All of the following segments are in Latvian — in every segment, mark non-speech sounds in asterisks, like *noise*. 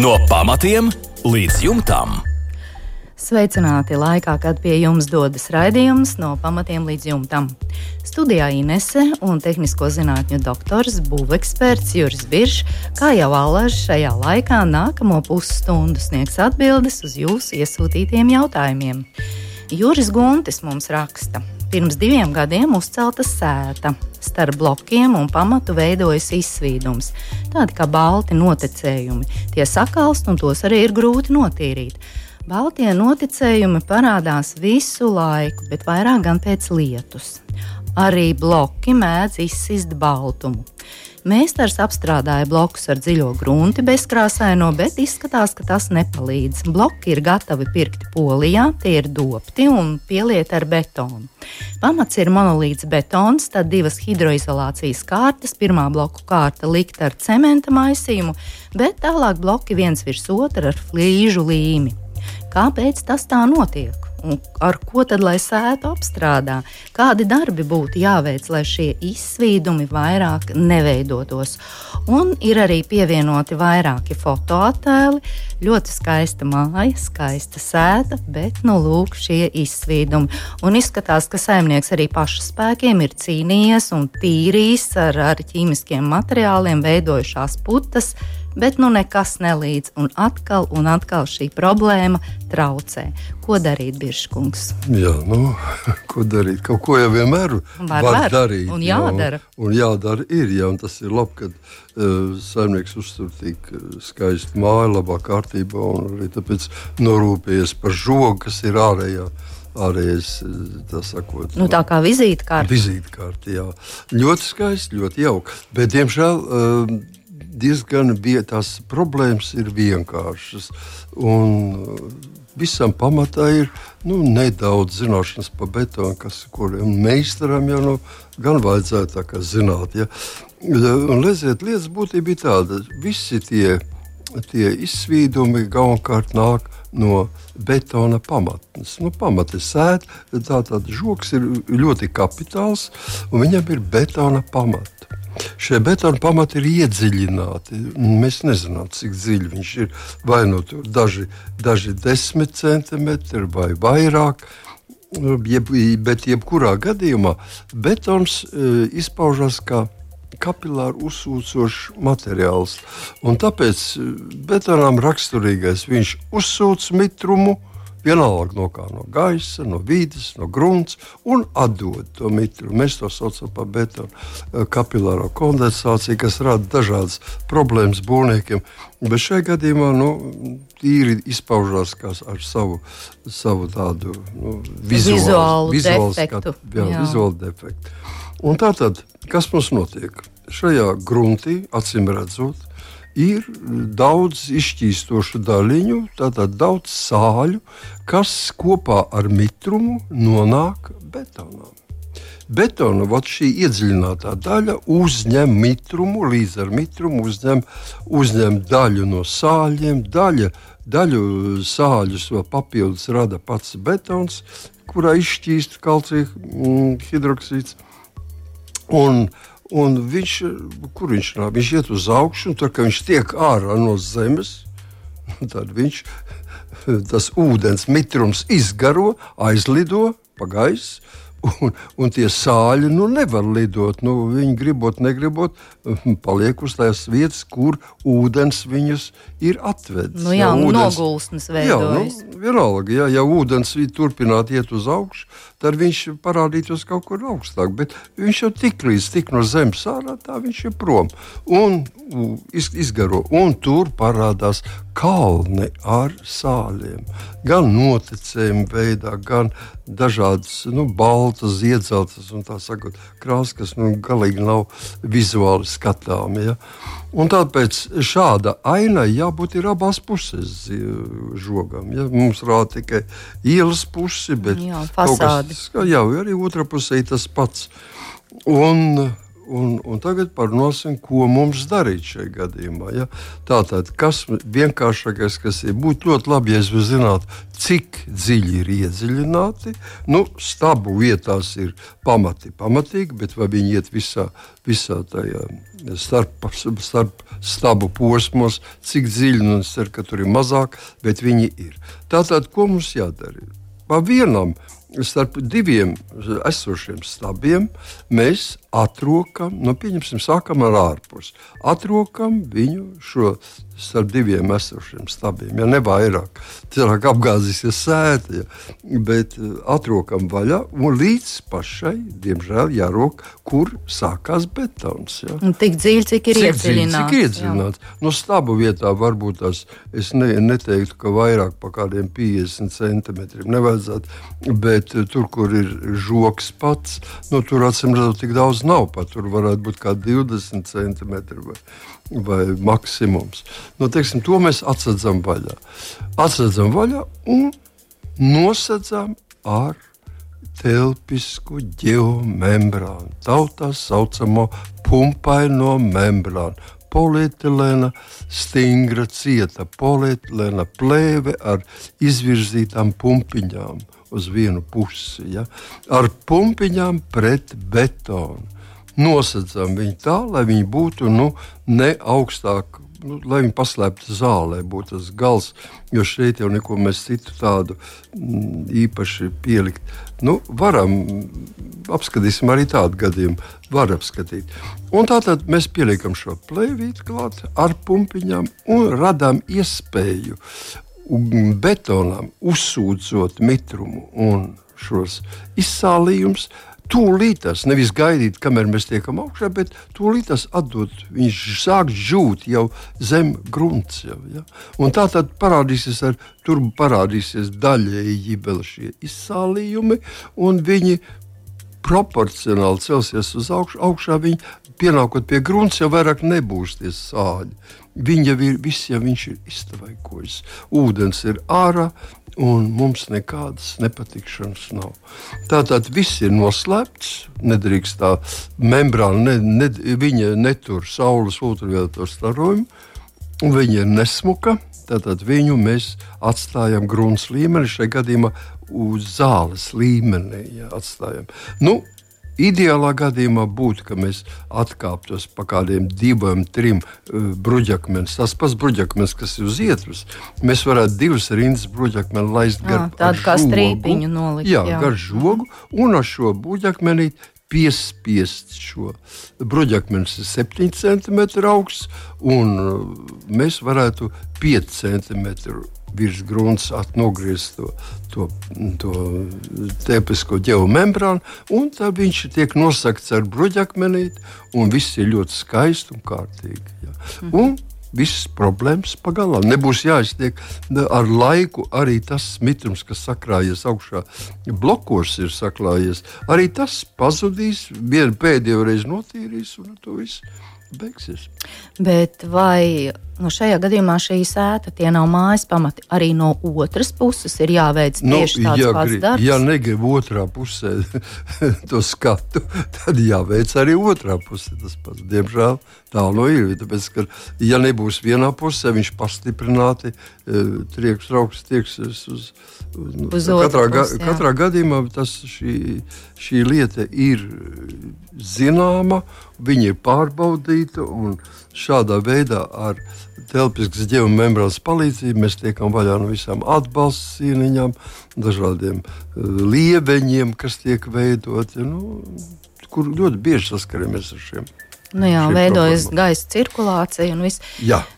No pamatiem līdz jumtam. Sveicināti laikā, kad pie jums dodas raidījums no pamatiem līdz jumtam. Studijā Inese un tehnisko zinātņu doktors, būveksperts Juris Biršs, kā jau allaž šajā laikā nākamo pusstundu sniegs atbildes uz jūsu iesūtītiem jautājumiem. Juris Guntis mums raksta, pirms diviem gadiem uzcelta sēta. Starp blokiem un pamatu veidojas izsvīdums, tādi kā balti noticējumi. Tie sakalst un tos arī ir grūti notīrīt. Baltie noticējumi parādās visu laiku, bet vairāk gan pēc lietus. Arī bloki mēdz izsist baltumu. Mēsters apstrādāja blokus ar dziļo grunti bezkrāsaino, bet izskatās, ka tas nepalīdz. Bloki ir gatavi pirkti polijā, tie ir dopti un pielieti ar betonu. Pamats ir monolīts betons, tad divas hidroizolācijas kārtas, pirmā bloku kārta likta ar cementa maisījumu, bet tālāk bloki viens virs otra ar flīžu līmi. Kāpēc tas tā notiek? Ar ko tad lai sētu apstrādā? Kādi darbi būtu jāveic, lai šie izsvīdumi vairāk neveidotos? Un ir arī pievienoti vairāki fotoattēli. Ļoti skaista māja, skaista sēta, bet nu lūk šie izsvīdumi. Un izskatās, ka saimnieks arī paša spēkiem ir cīnījies un tīrījis ar, ar ķīmiskiem materiāliem veidojušās putas bet nu nekas nelīdz. Un atkal un atkal šī problēma traucē. Ko darīt, Biržkungs? Jā, nu, *laughs* ko darīt? Kaut ko jau vienmēr var, var darīt. Un jādara. Jā, un, jādara ir, jā, un tas ir labi, kad uh, saimnieks uztur tik skaistu māju, labā kārtībā, un arī tāpēc norūpējies par žogu, kas ir ārējā ārējais, tā sakot, nu, tā kā vizītkārta. Vizītkārta, jā. Ļoti skaisti, ļoti jauki. Bet, diemžēl, diezgan bija tās problēmas ir vienkāršas. Un, Visam pamatā ir nu, nedaudz zināšanas par betonu, kas kuriem meistaram jau nu, gan vajadzētu zināt. Ja? Un, redziet, lietas būtība bija tāda, visi tie, tie izsvīdumi galvenokārt nāk no betona pamatnes. Nu, pamata ir sēta, tātad žoks ir ļoti kapitāls, un viņam ir betona pamata. Šie betona pamati ir iedziļināti. Mēs nezinām, cik dziļi viņš ir. Vai nu tur daži, daži desmit centimetri vai vairāk. Jeb, bet jebkurā gadījumā betons e, izpaužas kā kapilāri uzsūcošs materiāls. Un tāpēc e, betonam raksturīgais viņš uzsūc mitrumu, vienalga no kā no gaisa, no vidas, no grunts un atdod to mitru. Mēs to saucam par betonu eh, kapilāro kondensāciju, kas rada dažādas problēmas būvniekiem. Bet šajā gadījumā nu, tīri izpaužās ar savu, savu tādu nu, vizuālu, vizuālu defektu. Skatu, jā, jā. Vizuālu defektu. Un tātad, kas mums notiek? Šajā gruntī, acīm redzot, ir daudz izšķīstošu daļiņu, tātad daudz sāļu, kas kopā ar mitrumu nonāk betonā. Betona šī iedziļinātā daļa uzņem mitrumu, līdz ar mitrumu uzņem, uzņem daļu no sāļiem, daļa, daļu sāļus vēl papildus rada pats betons, kurā izšķīst kalcija mm, hidroksīds. Un, uh, Un viņš, kur viņš nāk? Viņš iet uz augšu, un tur, kad viņš tiek ārā no zemes, *laughs* tad viņš, *laughs* tas ūdens mitrums izgaro, aizlido pa gaisu *laughs* Un, un tie sāļi nu, nevar lidot. Nu, viņi gribot, negribot, paliek uz tās vietas, kur ūdens viņus ir atvedis. Nu, jā, ja, ūdens, nogulsnes veidojas. Jā, nu, vienalga, jā, ja ūdens turpinātu iet uz augšu, tad viņš parādītos kaut kur augstāk. Bet viņš jau tik līdz tik no zemes ārā, tā viņš ir prom un iz, izgaro. Un tur parādās kalni ar sāļiem. Gan noticējuma veidā, gan dažādas nu, baltas, iedzeltas un tā sakot, krāsas, kas nu, galīgi nav vizuāli skatāmas. Ja? Un tāpēc šāda aina jābūt ir abās pusēs žogam. Ja? Mums rāda tikai ielas pusi, bet jā. Kas, jā, arī otrā pusē ir tas pats. Un, un, un tagad parunāsim, ko mums darīt šajā gadījumā. Ja? Tātad, kas vienkāršākais, kas ir, būtu ļoti labi, ja es zinātu, cik dziļi ir iedziļināti. Nu, stabu vietās ir pamati pamatīgi, bet vai viņi iet visā, visā tajā starp, starp stabu posmos, cik dziļi, nu, es ceru, ka tur ir mazāk, bet viņi ir. Tātad, ko mums jādara? Pa vienam starp diviem esošiem stabiem mēs atrokam, nu, pieņemsim, sākam ar ārpusi. Atrokam viņu šo starp diviem esošiem stabiem, ja ne vairāk. Cilvēki apgāzīsies sēta, ja, bet eh, atrokam vaļā un līdz pašai, diemžēl, jārok, kur sākās betons. Ja. Un tik dziļi, cik ir iedziļināts. Cik iedziļināts. No stabu vietā varbūt tās, es ne, neteiktu, ka vairāk par kādiem 50 centimetriem nevajadzētu, bet eh, tur, kur ir žoks pats, nu, tur acīm redzot, tik daudz nav. Pat tur varētu būt kā 20 centimetri vai, vai maksimums. Nu, teiksim, to mēs atsedzam vaļā. Atsedzam vaļā un nosedzam ar telpisku geomembrānu, tautā saucamo pumpaino membrānu. Polietilēna stingra, cieta polietilēna plēve ar izvirzītām pumpiņām uz vienu pusi. Ja? Ar pumpiņām pret betonu. Nosacām viņu tā, lai viņi būtu nu, ne augstāk nu, lai viņi paslēptu zālē, būtu tas gals, jo šeit jau neko mēs citu tādu mm, īpaši pielikt. Nu, varam, apskatīsim arī tādu gadījumu, var apskatīt. Un tātad mēs pieliekam šo plēvīti klāt ar pumpiņām un radām iespēju betonam uzsūdzot mitrumu un šos izsālījumus tūlītas, nevis gaidīt, kamēr mēs tiekam augšā, bet tūlītas atdot. Viņš sāk žūt jau zem grunts. Jau, ja? Un tā tad parādīsies, ar, tur parādīsies daļēji vēl šie izsālījumi, un viņi proporcionāli celsies uz augšu. Augšā viņi pienākot pie grunts, jau vairāk nebūs tie sāļi. Viņa jau ir, viss jau viņš ir iztavaikojis. Ūdens ir ārā, un mums nekādas nepatikšanas nav. Tātad viss ir noslēpts, nedrīkst tā membrāna, ne, ne, viņa netur saules ultravioleto starojumu, un viņa ir nesmuka. Tātad viņu mēs atstājam grunts līmenī, šajā gadījumā uz zāles līmenī. Ja, atstājam. nu, Ideālā gadījumā būtu, ka mēs atkāptos pa kādiem diviem, trim uh, bruģakmeņiem. Tas pats bruģakmenis, kas ir uz ietves, mēs varētu divas rindas bruģakmeni laist gar tādu kā strīpiņu nolikt. Jā, jā, gar žogu un ar šo bruģakmeni piespiest šo bruģakmeni. Tas ir 7 cm augsts, un mēs varētu 5 cm virs grunts nogriezt to, to, to tepisko geomembrānu, un tad viņš tiek nosakts ar bruģakmenīti, un viss ir ļoti skaisti un kārtīgi. Ja. Un visas problēmas pagalā. Nebūs jāiztiek ar laiku. Arī tas mitrums, kas sakrājies augšā, blokos ir saklājies. Arī tas pazudīs, vienu pēdējo reizi notīrīs un to visu beigsies. Bet vai nu, šajā gadījumā šī sēta, tie nav mājas pamati, arī no otras puses ir jāveic nu, tieši tāds ja pats grib, darbs? Ja negrib otrā pusē *laughs* to skatu, tad jāveic arī otrā pusē tas pats. Diemžēl tā no ir. Tāpēc, ka, ja nebūs vienā pusē, viņš pastiprināti e, trieks, trauks, tieksies uz, uz, uz katrā, pusi, ga, katrā gadījumā tas, šī, šī lieta ir zināma, viņa ir pārbaudīta un šādā veidā ar telpiskas geomembrānas palīdzību mēs tiekam vaļā no visām atbalsta sīniņām, dažādiem uh, lieveņiem, kas tiek veidoti, nu, kur ļoti bieži saskaramies ar šiem. Nu jā, veidojas gaisa cirkulācija un viss.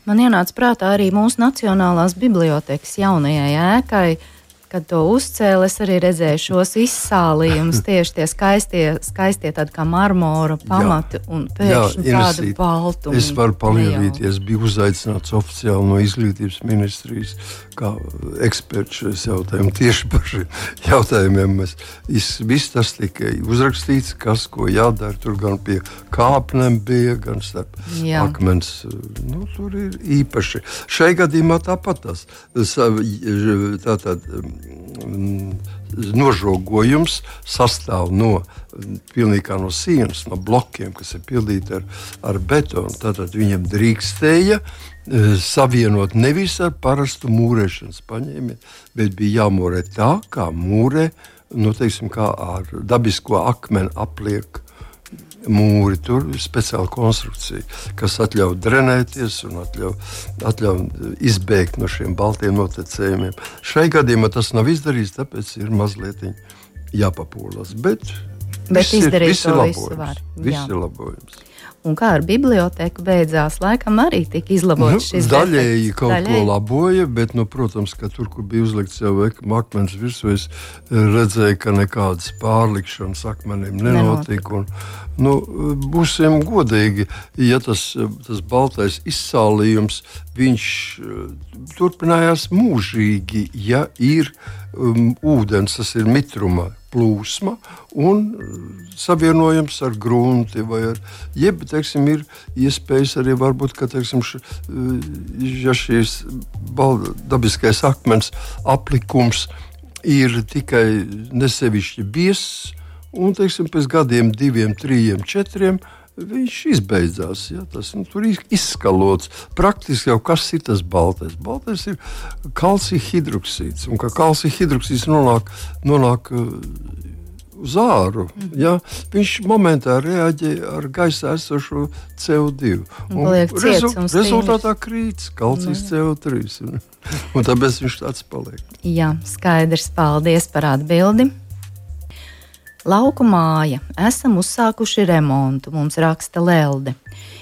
Man ienāca prātā arī mūsu Nacionālās bibliotekas jaunajai ēkai. Kad to uzcēlu, es arī redzēju šos izsālījumus, *laughs* tieši tie skaistie, skaistie tādi kā marmora pamati jā, un pēkšņi jā, tādu baltumu. Es varu palielīties, biju uzaicināts oficiāli no izglītības ministrijas kā eksperts šajos jautājumos. Tieši par šiem jautājumiem mēs viss tas tika uzrakstīts, kas ko jādara. Tur gan pie kāpnēm bija, gan starp jā. akmens. Nu, tur ir īpaši. Šai gadījumā tāpat tas. Tātad, nožogojums sastāv no pilnībā no sienas, no blokiem, kas ir pildīti ar, ar betonu. Tātad viņam drīkstēja e, savienot nevis ar parastu mūrēšanas paņēmienu, bet bija jāmūrē tā, kā mūrē, nu, teiksim, kā ar dabisko akmeni apliek mūri. Tur ir speciāla konstrukcija, kas ļauj drenēties un atļauj, atļauj izbēgt no šiem baltiem notekējumiem. Šai gadījumā tas nav izdarīts, tāpēc ir mazliet jāpapūlas. Bet, bet izdarīt to visu var. Viss ir labojums. Un kā ar biblioteku beidzās, laikam arī tika izlabots nu, šis daļēji defekts. kaut daļēji. ko laboja, bet, nu, protams, ka tur, kur bija uzlikts jau akmens virsū, es redzēju, ka nekādas pārlikšanas akmenim nenotika. Un, nu, būsim godīgi, ja tas, tas baltais izsālījums, viņš turpinājās mūžīgi, ja ir um, ūdens, tas ir mitruma plūsma un uh, savienojums ar grunti. Ar, jeb, teiksim, ir iespējas arī varbūt, ka teiksim, š, uh, ja šīs dabiskais akmens aplikums ir tikai nesevišķi biezs, un teiksim, pēc gadiem, diviem, trim, četriem viņš izbeidzās. Ja, tas nu, tur izskalots. Praktiski jau kas ir tas baltais? Baltais ir kalcija hidroksīds. Un kā kalcija hidroksīds nonāk, nonāk uh, uz āru, mm. ja, viņš momentā reaģē ar gaisā esošo CO2. Rezu, rezultātā krīt kalcijas CO3. Un, *laughs* un tāpēc viņš tāds paliek. Jā, skaidrs. Paldies par atbildi. Lauku māja. Esam uzsākuši remontu, mums raksta Lelde.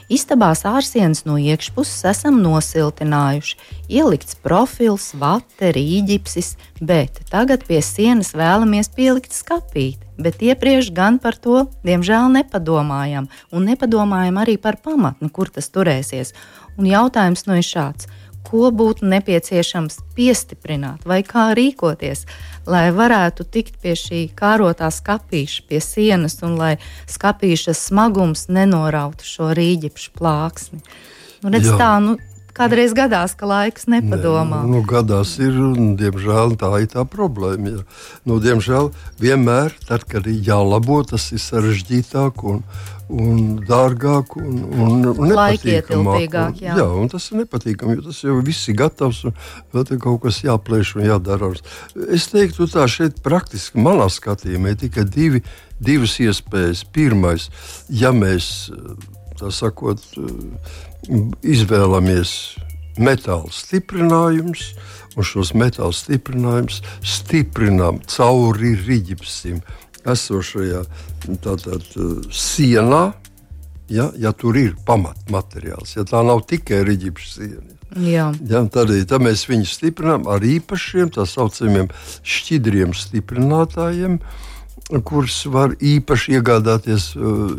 Istabās ārsienas no iekšpuses esam nosiltinājuši, ielikts profils, vate, rīģipsis, bet tagad pie sienas vēlamies pielikt skapīti. Bet iepriekš gan par to, diemžēl, nepadomājām, un nepadomājām arī par pamatni, kur tas turēsies. Un jautājums no nu ir šāds: ko būtu nepieciešams piestiprināt vai kā rīkoties, lai varētu tikt pie šī kārotā skāpīša, pie sienas, un lai skāpīša smagums nenorautu šo rīģipšu plāksni. Nu, redz, tā, nu, Kādreiz gadās, ka laiks nepadomā. Ne, nu, gadās ir, un diemžēl tā ir tā problēma. Ja. Nu, diemžēl vienmēr, tad, kad ir jālabo, tas ir sarežģītāk un, un dārgāk un, un, un nepatīkamāk. Jā. jā, un tas ir nepatīkami, jo tas jau viss ir gatavs un vēl te kaut kas jāplēš un jādara. Es teiktu, tā šeit praktiski manā skatījumā ir tikai divi, divas iespējas. Pirmais, ja mēs tā sakot, izvēlamies metāla stiprinājumus, un šos metāla stiprinājumus stiprinām cauri rīģipsim esošajā tātad, sienā. Ja, ja tur ir pamatmateriāls, ja tā nav tikai rīģipša siena. Jā. Ja, tad, tad mēs viņu stiprinām ar īpašiem tā saucamiem šķidriem stiprinātājiem. Kurus var īpaši iegādāties uh,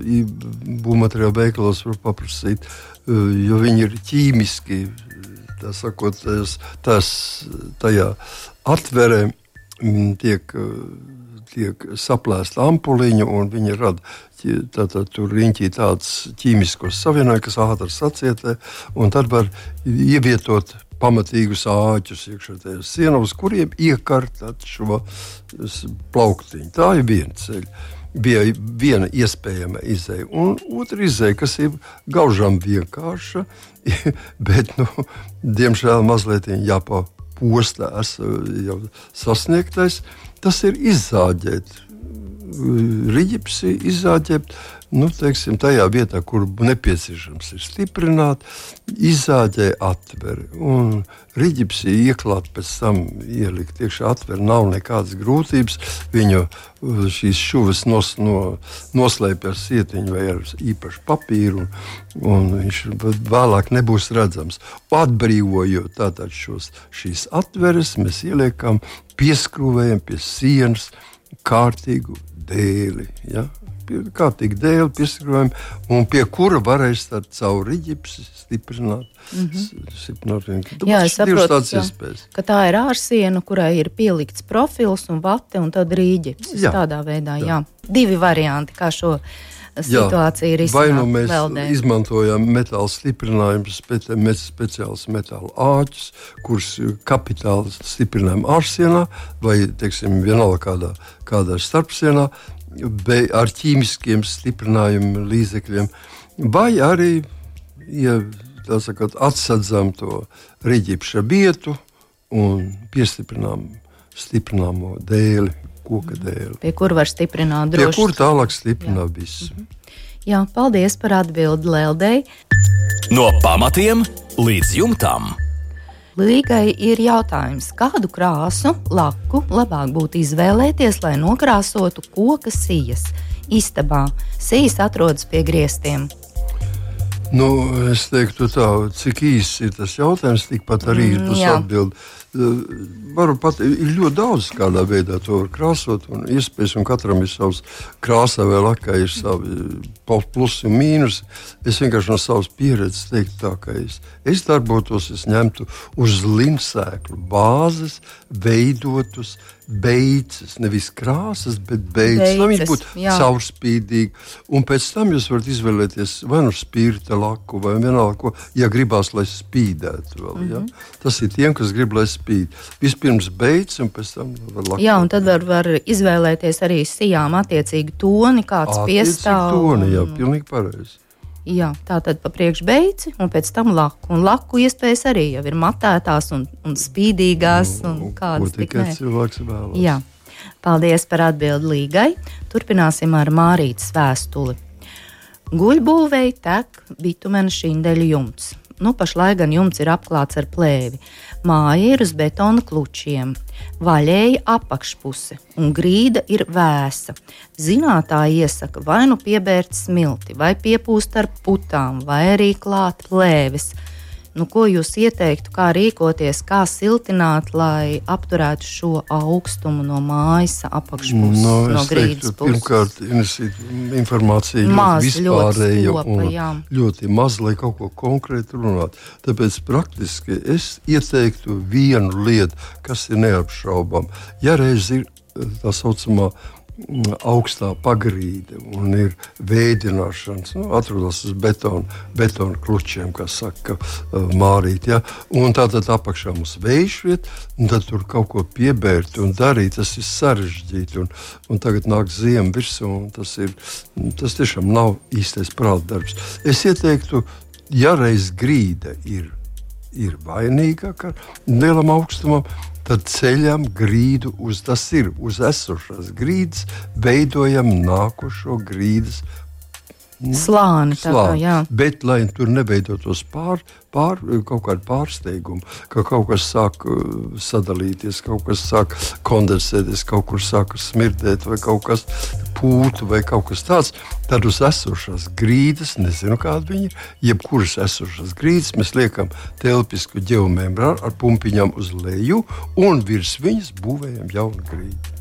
būvmateriālu veikalos, var paprasīt, jo viņi ir ķīmiski. Tā sakot, tas, tas tajā atverē mm, tiek, tiek saplēsta ampuliņa, un viņi rada tātad, tur riņķī tāds ķīmiskos savienojumus, kas ātri sacietē, un tad var ievietot pamatīgus āķus iekšā tajā sienā, uz kuriem iekārtot šo plauktiņu. Tā ir viena ceļa. Bija viena iespējama izēja, un otra izēja, kas ir gaužām vienkārša, *laughs* bet, nu, diemžēl, mazliet jāpaposta jau sasniegtais. Tas ir izzāģēt, rīķipsi izzāģēt nu, teiksim, tajā vietā, kur nepieciešams ir stiprināt, izzāģē atveri. Un rīķipsī ieklāt, pēc tam ielikt iekšā atveri, nav nekādas grūtības. Viņu uh, šīs šuvis nos, no, noslēpj ar sietiņu vai ar īpašu papīru, un, un viņš vēlāk nebūs redzams. Atbrīvojot tātad šos, šīs atveres, mēs ieliekam, pieskrūvējam pie sienas kārtīgu dēli. Ja? Kārtīgi dēļ, piesakojumi, un pie kura varēs caur rīķipsi stiprināt. Mm -hmm. stiprināt Jā, es saprotu, ka, ka tā ir ārsiena, kurai ir pielikts profils un vate un tad rīģips. Tādā veidā, jā. jā. Divi varianti, kā šo situācija ir Vai nu mēs veldē. izmantojam metāla stiprinājumus, speci mēs speciālus metāla āķus, kurus kapitāli stiprinām ārsienā vai, teiksim, vienalga kādā, kādā starpsienā, vai ar ķīmiskiem stiprinājumu līdzekļiem, vai arī, ja sakot, atsadzam to riģipša vietu un piestiprinām stiprināmo dēli, koka dēli. Pie kur var stiprināt Pie droši. kur tālāk stiprināt visu. Jā, paldies par atbildi Leldei. No pamatiem līdz jumtam. Līgai ir jautājums, kādu krāsu, laku labāk būtu izvēlēties, lai nokrāsotu koka sijas. Istabā sijas atrodas pie griestiem. Nu, es teiktu, tā, cik īsi ir tas jautājums, tikpat arī ir Mm, tas jā. Uh, Varu pat, ir ļoti daudz, kādā veidā to var krāsot, un iespējas, un katram ir savs krāsā vai lakā, ir savi pa- plusi un mīnusi. Es vienkārši no savas pieredzes teiktu, tā, ka es, es darbotos, es ņemtu uz linsēklu bāzes veidotus beidzas, nevis krāsas, bet beidzas. Lai viņi Beidzas, būtu jā. caurspīdīgi, un pēc tam jūs varat izvēlēties vai nu spirta laku, vai vienalga, ko, ja gribās, lai spīdētu. Vēl, mm -hmm. ja? Tas ir tiem, kas grib, lai spīd. Vispirms beidz, un pēc tam var lakot. Jā, un tad var, var izvēlēties arī sijām attiecīgi toni, kāds piestāv. Toni, jā, pilnīgi pareizi. Jā, tā tad pa priekšu beici, un pēc tam laku. Un laku iespējas arī jau ir matētās un, un spīdīgās, un Nu, Ko kādas tik tikai cilvēks vēlas. Jā, paldies par atbildi Līgai. Turpināsim ar Mārītas vēstuli. Guļbūvēji tek bitumena šindeļu jumts. Nu, pašlaik gan jumts ir apklāts ar plēvi. Māja ir uz betona klučiem, vaļēja apakšpuse un grīda ir vēsa. Zinātāji iesaka vai nu piebērt smilti, vai piepūst ar putām, vai arī klāt plēvis. Nu, ko jūs ieteiktu, kā rīkoties, kā siltināt, lai apturētu šo augstumu no mājas apakšpuses, No, no es grīdas teiktu, puses? pirmkārt, Inesīt, informācija Maz, ļoti ļoti un jā. ļoti maz, lai kaut ko konkrētu runātu. Tāpēc praktiski es ieteiktu vienu lietu, kas ir neapšaubām. Ja reiz ir tā saucamā augstā pagrīde un ir veidināšanas, nu, atrodas uz betona, betona klučiem, kā saka uh, Mārīt. Ja? Un tātad apakšā mums vējš vieta, un tad tur kaut ko piebērt un darīt, tas ir sarežģīti. Un, un tagad nāk ziema virsū, un tas, ir, tas tiešām nav īstais prāta darbs. Es ieteiktu, ja reiz grīda ir ir vainīga ar lielam augstumam, tad ceļam grīdu uz tas ir uz esošās grīdas, veidojam nākošo grīdas Slāni, tā kā, slāni. jā. Bet, lai tur neveidotos pār, pār, kaut kāda pārsteiguma, ka kaut kas sāk uh, sadalīties, kaut kas sāk kondensēties, kaut kur sāk smirdēt, vai kaut kas pūtu, vai kaut kas tāds, tad uz esošās grīdas, nezinu, kāda viņa ir, jebkuras esošās grīdas, mēs liekam telpisku ģeomembrānu ar pumpiņām uz leju, un virs viņas būvējam jaunu grīdu.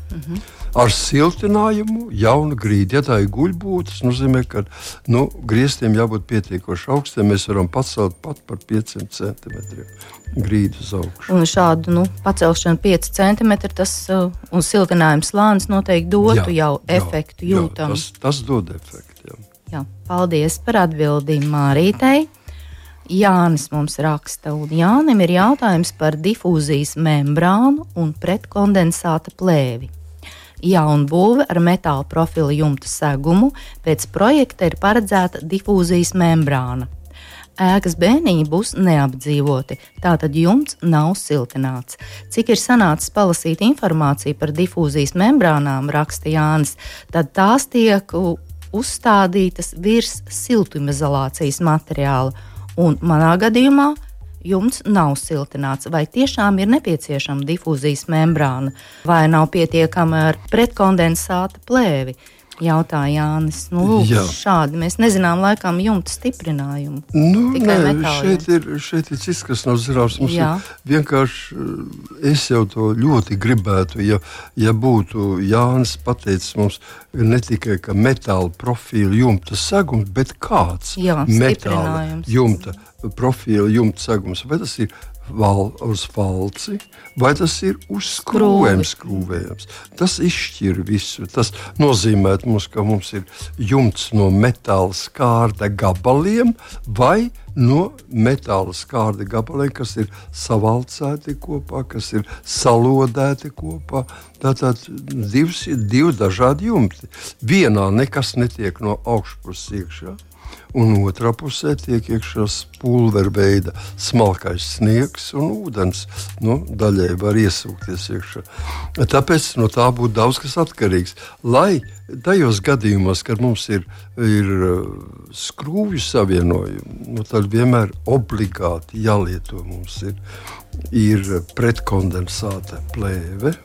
Ar siltinājumu, jaunu grīdu. Ja tā ir guļbūve, tas nozīmē, ka nu, grieztiem jābūt pietiekoši augstiem. Mēs varam pacelt pat par 500 centimetriem grīdu uz augšu. Un šādu nu, pacelšanu 5 cm tas, uh, un siltinājums slānis noteikti dotu Jā, jau jā, efektu jā, jūtamu. Tas, tas dod efektu. Jā. Jā, paldies par atbildi Mārītei. Jānis mums raksta, un Jānim ir jautājums par difūzijas membrānu un pretkondensāta plēvi. Jaunbūve ar metāla profila jumta segumu pēc projekta ir paredzēta difūzijas membrāna. Ēkas bēniņi būs neapdzīvoti, tātad jumts nav siltināts. Cik ir sanācis palasīt informāciju par difūzijas membrānām, raksta Jānis, tad tās tiek uzstādītas virs siltumizolācijas materiāla, un manā gadījumā jumts nav siltināts. Vai tiešām ir nepieciešama difūzijas membrāna, vai nav pietiekama ar pretkondensāta plēvi? Jautāja Jānis. Nu, lūk, Jā. šādi mēs nezinām laikam jumta stiprinājumu. Nu, Tikai nē, šeit, ir, šeit ir cits, kas nav zināms. Mums Jā. ir vienkārši eh, es jau to ļoti gribētu. Ja, ja būtu Jānis pateicis mums ne tikai metāla profila jumta segums, bet kāds Jā, metāla jumta profila jumta segums. Vai tas ir val, uz falci, vai tas ir uz skrūvēm skrūvējams. Tas izšķir visu. Tas nozīmē, mums, ka mums ir jumts no metāla skārda gabaliem vai no metāla skārda gabaliem, kas ir savalcēti kopā, kas ir salodēti kopā. Tātad divs, divi dažādi jumti. Vienā nekas netiek no augšpuses iekšā un otrā pusē tiek iekšā pulverveida smalkais sniegs un ūdens. Nu, daļai var iesūkties iekšā. Tāpēc no tā būtu daudz kas atkarīgs. Lai tajos gadījumos, kad mums ir, ir uh, skrūvju savienojumi, nu, tad vienmēr obligāti jālieto mums ir, ir pretkondensāta plēve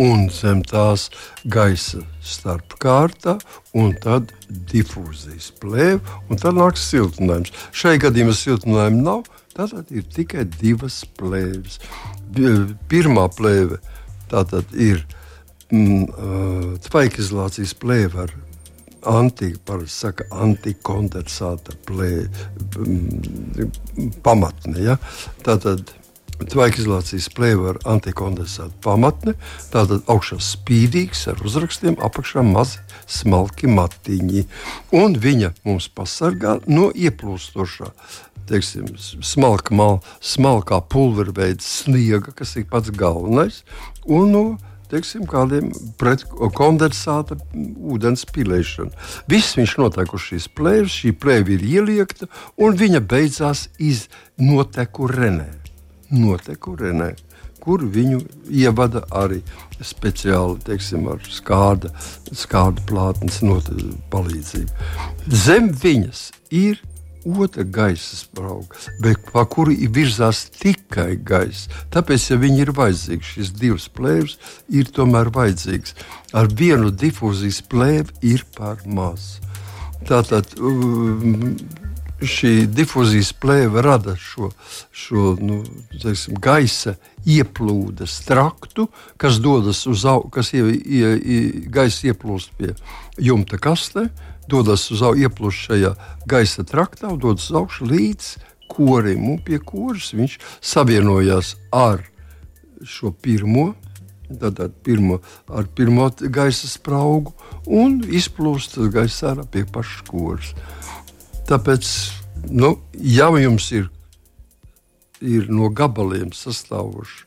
un zem tās gaisa starpkārta, un tad difūzijas plēve, un tad nāks siltinājums. Šai gadījumā siltinājuma nav, tad ir tikai divas plēves. Pirmā plēve ir mm, tvaikizolācijas plēve ar anti, antikondensāta plēve, mm, pamatne. Ja? Tātad Tvaikizolācijas plēve ar antikondensātu pamatni, tātad augšā spīdīgs ar uzrakstiem, apakšā mazi smalki matiņi. Un viņa mums pasargā no ieplūstošā. Teiksim, smalka mal, smalkā pulverveida sniega, kas ir pats galvenais, un no teiksim, kādiem pretkondensāta ūdens pilēšana. Viss viņš notiek uz šīs plēves, šī plēve ir ieliekta, un viņa beidzās iz noteku renē notekurenē, kur viņu ievada arī speciāli teiksim, ar skāda, skāda plātnes palīdzību. Zem viņas ir otra gaisa sprauga, bet pa kuru virzās tikai gaisa. Tāpēc, ja viņi ir vajadzīgi, šīs divas plēves ir tomēr vajadzīgas. Ar vienu difūzijas plēvi ir par maz. Tātad um, šī difūzijas plēve rada šo, šo nu, teiksim, gaisa ieplūdes traktu, kas dodas uz augšu, kas ie, ie, ie, gaisa ieplūst pie jumta kastē, dodas uz augšu, ieplūst šajā gaisa traktā un dodas uz augšu līdz korim. Un pie kuras viņš savienojās ar šo pirmo. Tātad pirmo, ar pirmo gaisa spraugu un izplūst gaisa ārā pie pašas koras. Tāpēc, nu, ja jums ir, ir no gabaliem sastāvošs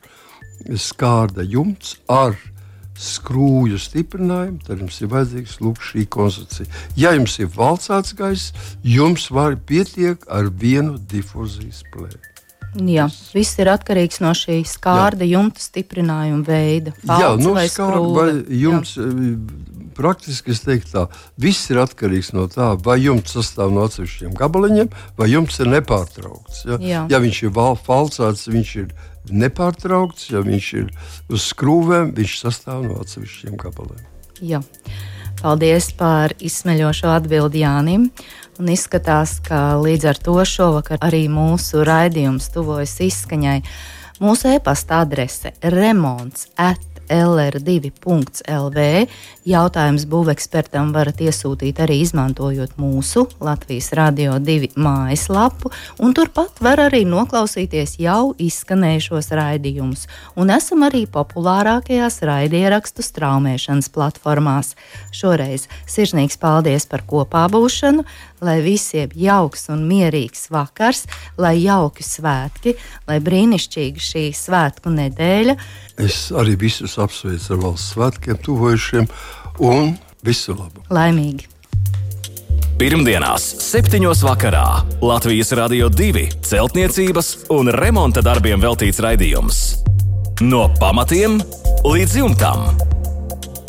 skārda jumts ar skrūju stiprinājumu, tad jums ir vajadzīgs lūk, šī konstrukcija. Ja jums ir valcāts gaiss, jums var pietiek ar vienu difūzijas plēvi. Jā, viss ir atkarīgs no šī skārda Jā. jumta stiprinājuma veida. Jā, nu, vai skārda jums Jā. Eh, praktiski es teiktu, tā viss ir atkarīgs no tā, vai jums sastāv no atsevišķiem gabaliņiem, vai jums ir nepārtraukts. Ja, Jā. ja viņš ir falcāts, viņš ir nepārtraukts, ja viņš ir uz skrūvēm, viņš sastāv no atsevišķiem gabaliem. Jā. Paldies par izsmeļošo atbildi Jānim. Un izskatās, ka līdz ar to šovakar arī mūsu raidījums tuvojas izskaņai. Mūsu e-pasta adrese remonds at lr2.lv. Jautājums būvekspertam varat iesūtīt arī izmantojot mūsu Latvijas Radio 2 mājaslapu, un turpat var arī noklausīties jau izskanējušos raidījumus. Un esam arī populārākajās raidierakstu straumēšanas platformās. Šoreiz sirsnīgs paldies par kopā būšanu! Lai visiem jauks un mierīgs vakars, lai jauki svētki, lai brīnišķīga šī svētku nedēļa. Es arī visus apsveicu ar valsts svētkiem, tuvojušiem un visu labu! Laimīgi! Pirmdienās, 7. vakarā Latvijas Rādio 2 celtniecības un remonta darbiem veltīts raidījums. No pamatiem līdz jumtam!